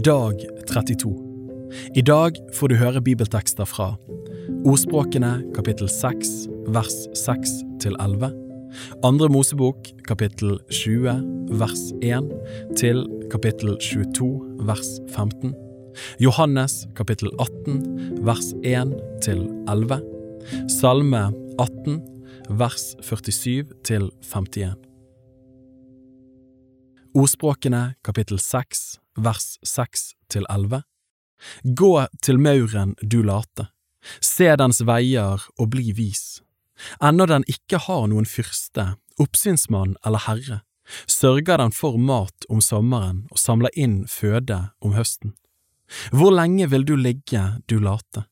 Dag 32 I dag får du høre bibeltekster fra Ordspråkene kapittel 6 vers 6 til 11 Andre Mosebok kapittel 20 vers 1 til kapittel 22 vers 15 Johannes kapittel 18 vers 1 til 11 Salme 18 vers 47 til 51 Ordspråkene kapittel 6 vers 6 til 11 Gå til mauren du late, se dens veier og bli vis. Ennå den ikke har noen fyrste, oppsynsmann eller herre, sørger den for mat om sommeren og samler inn føde om høsten. Hvor lenge vil du ligge, du late?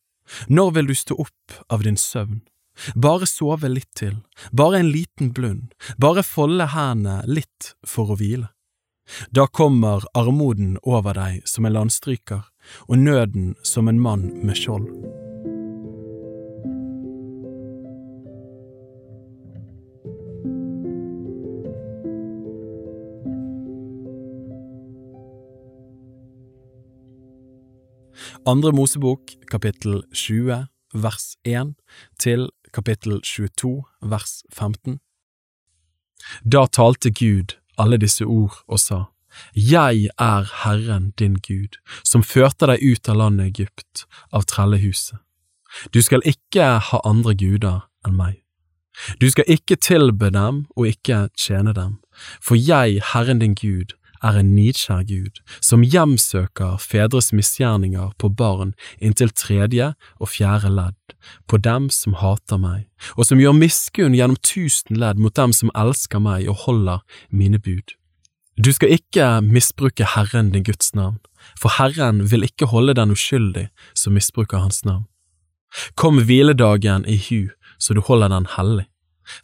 Når vil du stå opp av din søvn? Bare sove litt til, bare en liten blund, bare folde hendene litt for å hvile. Da kommer armoden over deg som en landstryker, og nøden som en mann med skjold. Andre Mosebok kapittel 20 vers 1 til kapittel 22 vers 15 Da talte Gud alle disse ord og sa, Jeg er Herren din Gud, som førte deg ut av landet Egypt, av trellehuset. Du skal ikke ha andre guder enn meg. Du skal ikke tilbe dem og ikke tjene dem, for jeg, Herren din Gud, er en nidkjær Gud, som hjemsøker fedres misgjerninger på barn inntil tredje og fjerde ledd, på dem som hater meg, og som gjør miskunn gjennom tusen ledd mot dem som elsker meg og holder mine bud. Du skal ikke misbruke Herren din Guds navn, for Herren vil ikke holde den uskyldig som misbruker hans navn. Kom hviledagen i hu, så du holder den hellig.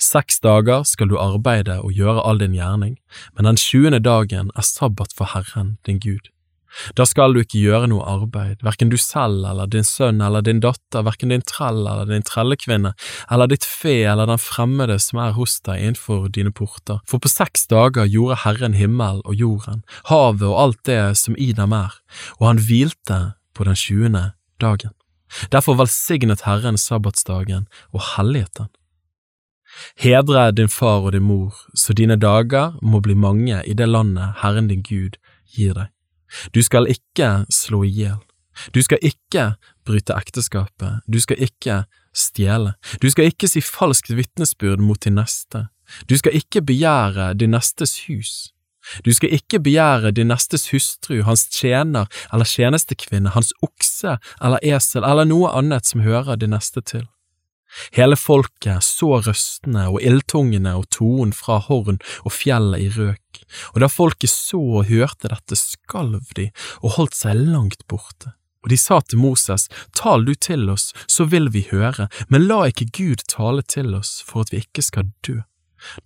Seks dager skal du arbeide og gjøre all din gjerning, men den tjuende dagen er sabbat for Herren, din Gud. Da skal du ikke gjøre noe arbeid, hverken du selv eller din sønn eller din datter, hverken din trell eller din trellekvinne, eller ditt fe eller den fremmede som er hos deg innenfor dine porter. For på seks dager gjorde Herren himmel og jorden, havet og alt det som i dem er, og han hvilte på den tjuende dagen. Derfor velsignet Herren sabbatsdagen og helliget den. Hedre din far og din mor, så dine dager må bli mange i det landet Herren din Gud gir deg. Du skal ikke slå i hjel. Du skal ikke bryte ekteskapet. Du skal ikke stjele. Du skal ikke si falskt vitnesbyrd mot din neste. Du skal ikke begjære din nestes hus. Du skal ikke begjære din nestes hustru, hans tjener eller tjenestekvinne, hans okse eller esel eller noe annet som hører din neste til. Hele folket så røstene og ildtungene og tonen fra horn og fjellet i røk, og da folket så og hørte dette, skalv de og holdt seg langt borte. Og de sa til Moses, Tal du til oss, så vil vi høre, men la ikke Gud tale til oss for at vi ikke skal dø.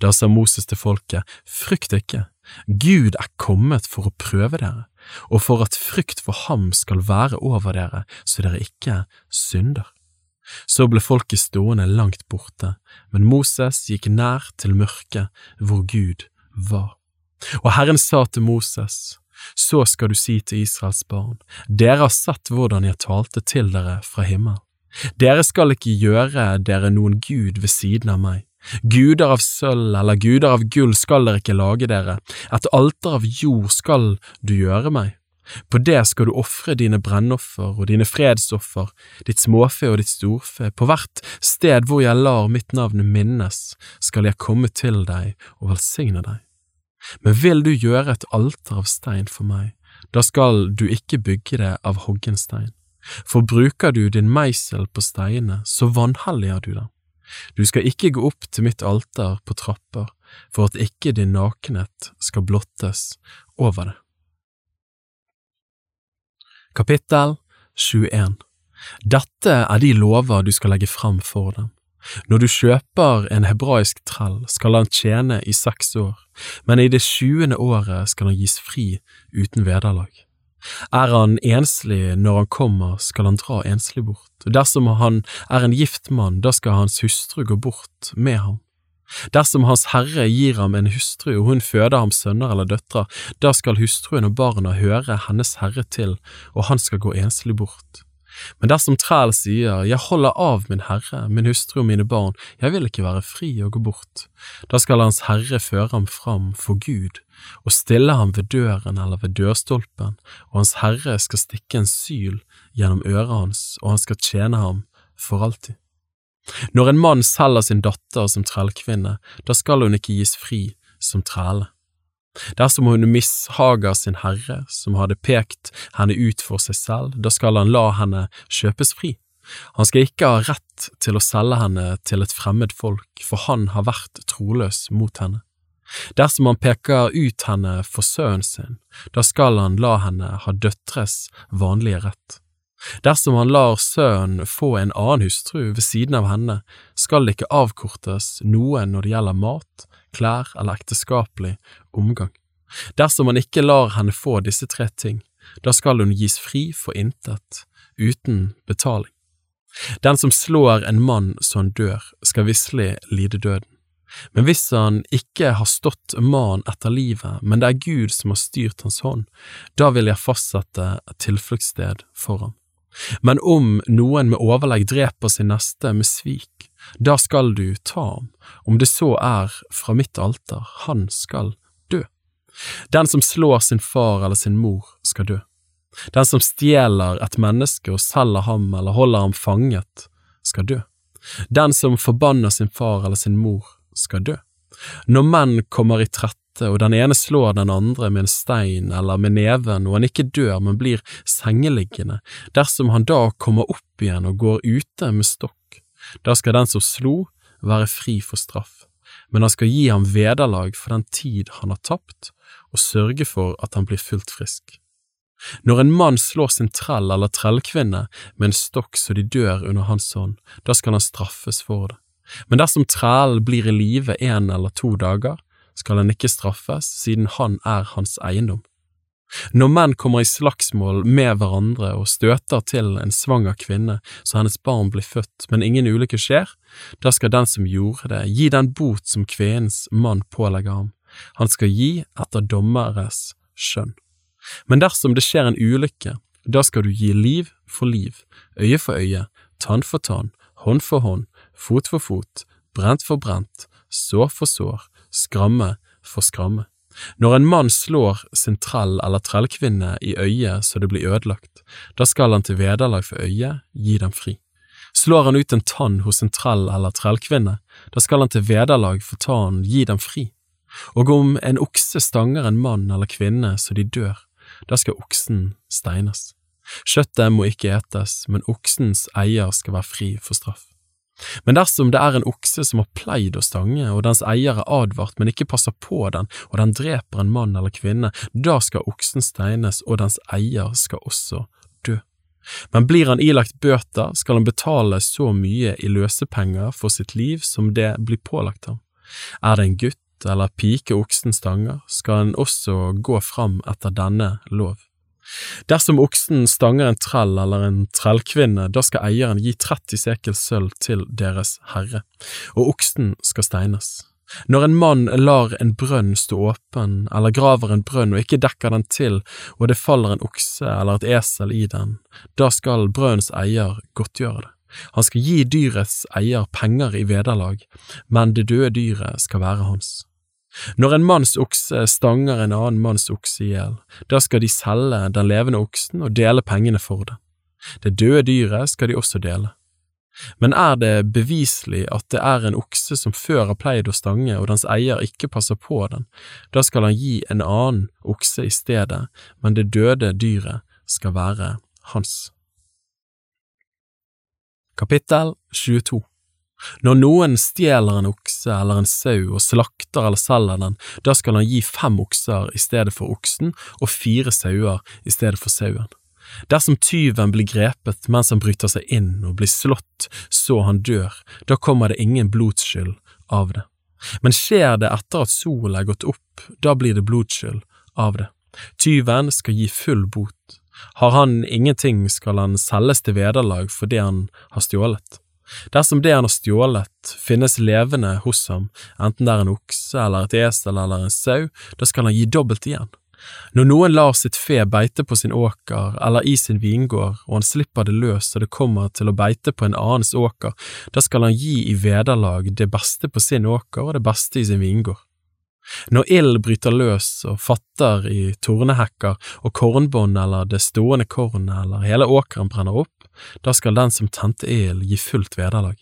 Da sa Moses til folket, Frykt ikke, Gud er kommet for å prøve dere, og for at frykt for ham skal være over dere, så dere ikke synder. Så ble folket stående langt borte, men Moses gikk nær til mørket hvor Gud var. Og Herren sa til Moses, så skal du si til Israels barn, dere har sett hvordan jeg talte til dere fra himmelen. Dere skal ikke gjøre dere noen gud ved siden av meg. Guder av sølv eller guder av gull skal dere ikke lage dere, et alter av jord skal du gjøre meg. På det skal du ofre dine brennoffer og dine fredsoffer, ditt småfe og ditt storfe, på hvert sted hvor jeg lar mitt navn minnes, skal jeg komme til deg og velsigne deg. Men vil du gjøre et alter av stein for meg, da skal du ikke bygge det av hoggen stein. For bruker du din meisel på steinene, så vanhelliger du dem. Du skal ikke gå opp til mitt alter på trapper, for at ikke din nakenhet skal blottes over det. Kapittel 21 Dette er de lover du skal legge fram for dem. Når du kjøper en hebraisk trell, skal han tjene i seks år, men i det sjuende året skal han gis fri uten vederlag. Er han enslig når han kommer, skal han dra enslig bort. Dersom han er en gift mann, da skal hans hustru gå bort med ham. Dersom Hans Herre gir ham en hustru og hun føder ham sønner eller døtre, da skal hustruen og barna høre hennes herre til, og han skal gå enslig bort. Men dersom træl sier, Jeg holder av min herre, min hustru og mine barn, jeg vil ikke være fri og gå bort, da skal hans herre føre ham fram for Gud og stille ham ved døren eller ved dørstolpen, og hans herre skal stikke en syl gjennom øret hans, og han skal tjene ham for alltid. Når en mann selger sin datter som trellkvinne, da skal hun ikke gis fri som trelle. Dersom hun mishager sin herre, som hadde pekt henne ut for seg selv, da skal han la henne kjøpes fri. Han skal ikke ha rett til å selge henne til et fremmed folk, for han har vært troløs mot henne. Dersom han peker ut henne for sønnen sin, da skal han la henne ha døtres vanlige rett. Dersom han lar sønnen få en annen hustru ved siden av henne, skal det ikke avkortes noe når det gjelder mat, klær eller ekteskapelig omgang. Dersom han ikke lar henne få disse tre ting, da skal hun gis fri for intet, uten betaling. Den som slår en mann så han dør, skal visselig lide døden. Men hvis han ikke har stått mannen etter livet, men det er Gud som har styrt hans hånd, da vil jeg fastsette et tilfluktssted for ham. Men om noen med overlegg dreper sin neste med svik, da skal du ta ham, om det så er fra mitt alter, han skal dø. Den som slår sin far eller sin mor, skal dø. Den som stjeler et menneske og selger ham eller holder ham fanget, skal dø. Den som forbanner sin far eller sin mor, skal dø. Når menn kommer i trette og den ene slår den andre med en stein eller med neven og han ikke dør, men blir sengeliggende, dersom han da kommer opp igjen og går ute med stokk, da skal den som slo, være fri for straff, men han skal gi ham vederlag for den tid han har tapt, og sørge for at han blir fullt frisk. Når en mann slår sin trell eller trellkvinne med en stokk så de dør under hans hånd, da skal han straffes for det. Men dersom trellen blir i live en eller to dager, skal han ikke straffes, siden han er hans eiendom. Når menn kommer i slagsmål med hverandre og støter til en svanger kvinne så hennes barn blir født, men ingen ulykke skjer, da skal den som gjorde det, gi den bot som kvinnens mann pålegger ham. Han skal gi etter dommeres skjønn. Men dersom det skjer en ulykke, da skal du gi liv for liv, øye for øye, tann for tann, hånd for hånd, fot for fot, brent for brent, sår for sår, skramme for skramme. Når en mann slår sin trell eller trellkvinne i øyet så det blir ødelagt, da skal han til vederlag for øyet gi dem fri. Slår han ut en tann hos en trell eller trellkvinne, da skal han til vederlag for tannen gi dem fri. Og om en okse stanger en mann eller kvinne så de dør, da skal oksen steines. Kjøttet må ikke etes, men oksens eier skal være fri for straff. Men dersom det er en okse som har pleid å stange, og dens eier er advart, men ikke passer på den, og den dreper en mann eller kvinne, da skal oksen steines, og dens eier skal også dø. Men blir han ilagt bøter, skal han betale så mye i løsepenger for sitt liv som det blir pålagt ham. Er det en gutt eller pike oksen stanger, skal han også gå fram etter denne lov. Dersom oksen stanger en trell eller en trellkvinne, da skal eieren gi 30 sekel sølv til deres herre, og oksen skal steines. Når en mann lar en brønn stå åpen, eller graver en brønn og ikke dekker den til, og det faller en okse eller et esel i den, da skal brønnens eier godtgjøre det. Han skal gi dyrets eier penger i vederlag, men det døde dyret skal være hans. Når en manns okse stanger en annen manns okse i hjel, da skal de selge den levende oksen og dele pengene for det. Det døde dyret skal de også dele. Men er det beviselig at det er en okse som før har pleid å stange og dens eier ikke passer på den, da skal han gi en annen okse i stedet, men det døde dyret skal være hans. Kapittel 22 når noen stjeler en okse eller en sau og slakter eller selger den, da skal han gi fem okser i stedet for oksen og fire sauer i stedet for sauen. Dersom tyven blir grepet mens han bryter seg inn og blir slått så han dør, da kommer det ingen blodsskyld av det. Men skjer det etter at solen er gått opp, da blir det blodskyld av det. Tyven skal gi full bot. Har han ingenting, skal han selges til vederlag for det han har stjålet. Dersom det han har stjålet, finnes levende hos ham, enten det er en okse eller et esel eller en sau, da skal han gi dobbelt igjen. Når noen lar sitt fe beite på sin åker eller i sin vingård, og han slipper det løs og det kommer til å beite på en annens åker, da skal han gi i vederlag det beste på sin åker og det beste i sin vingård. Når ild bryter løs og fatter i tornehekker og kornbånd eller det stående kornet eller hele åkeren brenner opp, da skal den som tente ilden gi fullt vederlag.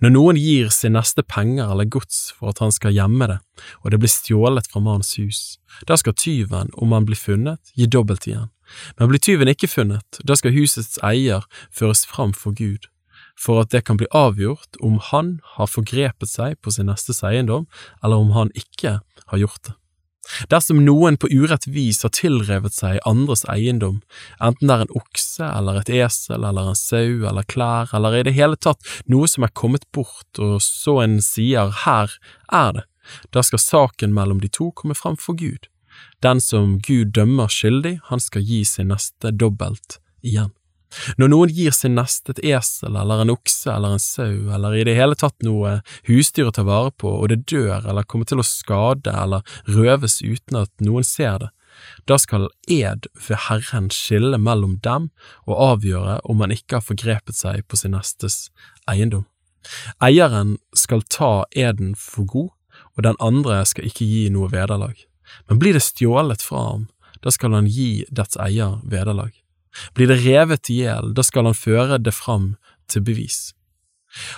Når noen gir sin neste penger eller gods for at han skal gjemme det, og det blir stjålet fra mannens hus, da skal tyven, om han blir funnet, gi dobbelt igjen. Men blir tyven ikke funnet, da skal husets eier føres fram for Gud, for at det kan bli avgjort om han har forgrepet seg på sin nestes eiendom, eller om han ikke har gjort det. Dersom noen på urett vis har tilrevet seg andres eiendom, enten det er en okse eller et esel eller en sau eller klær eller i det hele tatt noe som er kommet bort og så en sier her er det, da skal saken mellom de to komme frem for Gud. Den som Gud dømmer skyldig, han skal gi sin neste dobbelt igjen. Når noen gir sin neste et esel eller en okse eller en sau eller i det hele tatt noe husdyr å ta vare på, og det dør eller kommer til å skade eller røves uten at noen ser det, da skal ed ved Herren skille mellom dem og avgjøre om han ikke har forgrepet seg på sin nestes eiendom. Eieren skal ta eden for god, og den andre skal ikke gi noe vederlag. Men blir det stjålet fra ham, da skal han gi dets eier vederlag. Blir det revet i hjel, da skal han føre det fram til bevis.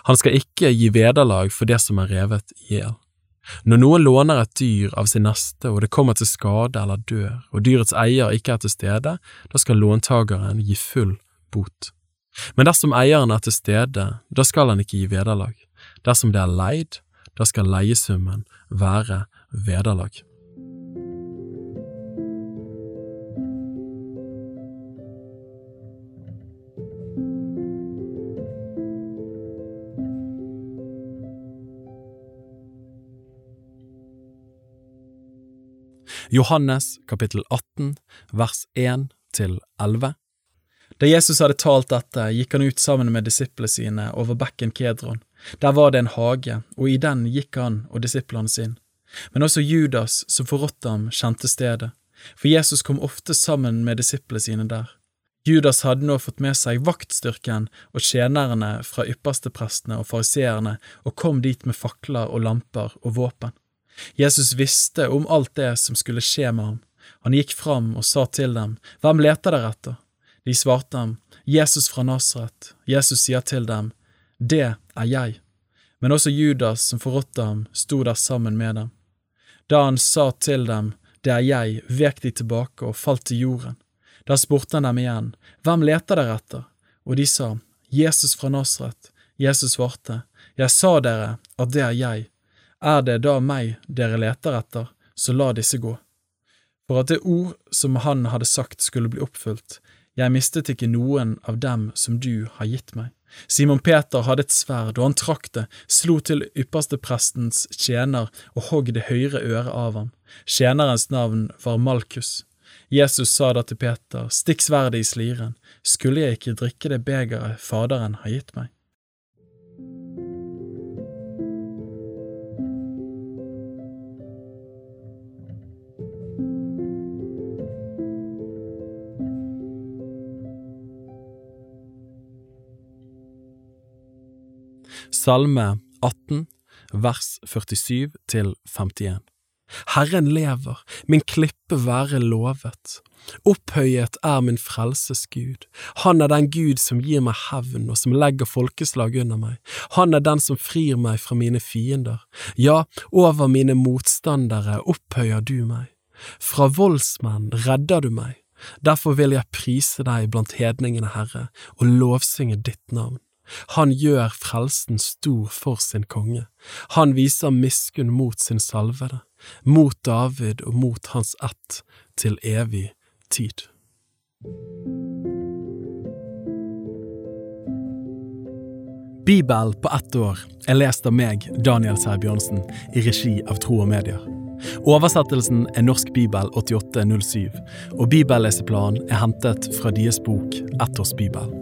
Han skal ikke gi vederlag for det som er revet i hjel. Når noen låner et dyr av sin neste og det kommer til skade eller dør, og dyrets eier ikke er til stede, da skal låntageren gi full bot. Men dersom eieren er til stede, da skal han ikke gi vederlag. Dersom det er leid, da skal leiesummen være vederlag. Johannes kapittel 18 vers 1 til 11 Da Jesus hadde talt dette, gikk han ut sammen med disiplene sine over bekken Kedron. Der var det en hage, og i den gikk han og disiplene sine. Men også Judas, som forrådte ham, kjente stedet, for Jesus kom ofte sammen med disiplene sine der. Judas hadde nå fått med seg vaktstyrken og tjenerne fra yppersteprestene og fariseerne og kom dit med fakler og lamper og våpen. Jesus visste om alt det som skulle skje med ham. Han gikk fram og sa til dem, Hvem leter dere etter? De svarte ham, Jesus fra Nasaret. Jesus sier til dem, Det er jeg. Men også Judas, som forrådte ham, sto der sammen med dem. Da han sa til dem, Det er jeg, vek de tilbake og falt til jorden. Da spurte han dem igjen, Hvem leter dere etter? Og de sa, Jesus fra Nasaret. Jesus svarte, Jeg sa dere at det er jeg. Er det da meg dere leter etter, så la disse gå. For at det ord som han hadde sagt skulle bli oppfylt, jeg mistet ikke noen av dem som du har gitt meg. Simon Peter hadde et sverd, og han trakk det, slo til yppersteprestens tjener og hogg det høyre øret av ham. Tjenerens navn var Malkus. Jesus sa da til Peter, stikk sverdet i sliren, skulle jeg ikke drikke det begeret Faderen har gitt meg? Salme 18, vers 47 til 51. Herren lever, min klippe være lovet. Opphøyet er min frelses Gud. Han er den Gud som gir meg hevn og som legger folkeslag under meg. Han er den som frir meg fra mine fiender. Ja, over mine motstandere opphøyer du meg. Fra voldsmenn redder du meg. Derfor vil jeg prise deg blant hedningene, Herre, og lovsynge ditt navn. Han gjør frelsen stor for sin konge. Han viser miskunn mot sin salvede, mot David og mot hans ett, til evig tid. Bibel på ett år er lest av meg, Daniel Sæbjørnsen, i regi av Tro og Medier. Oversettelsen er Norsk bibel 8807, og bibelleseplanen er hentet fra deres bok Ett års bibel.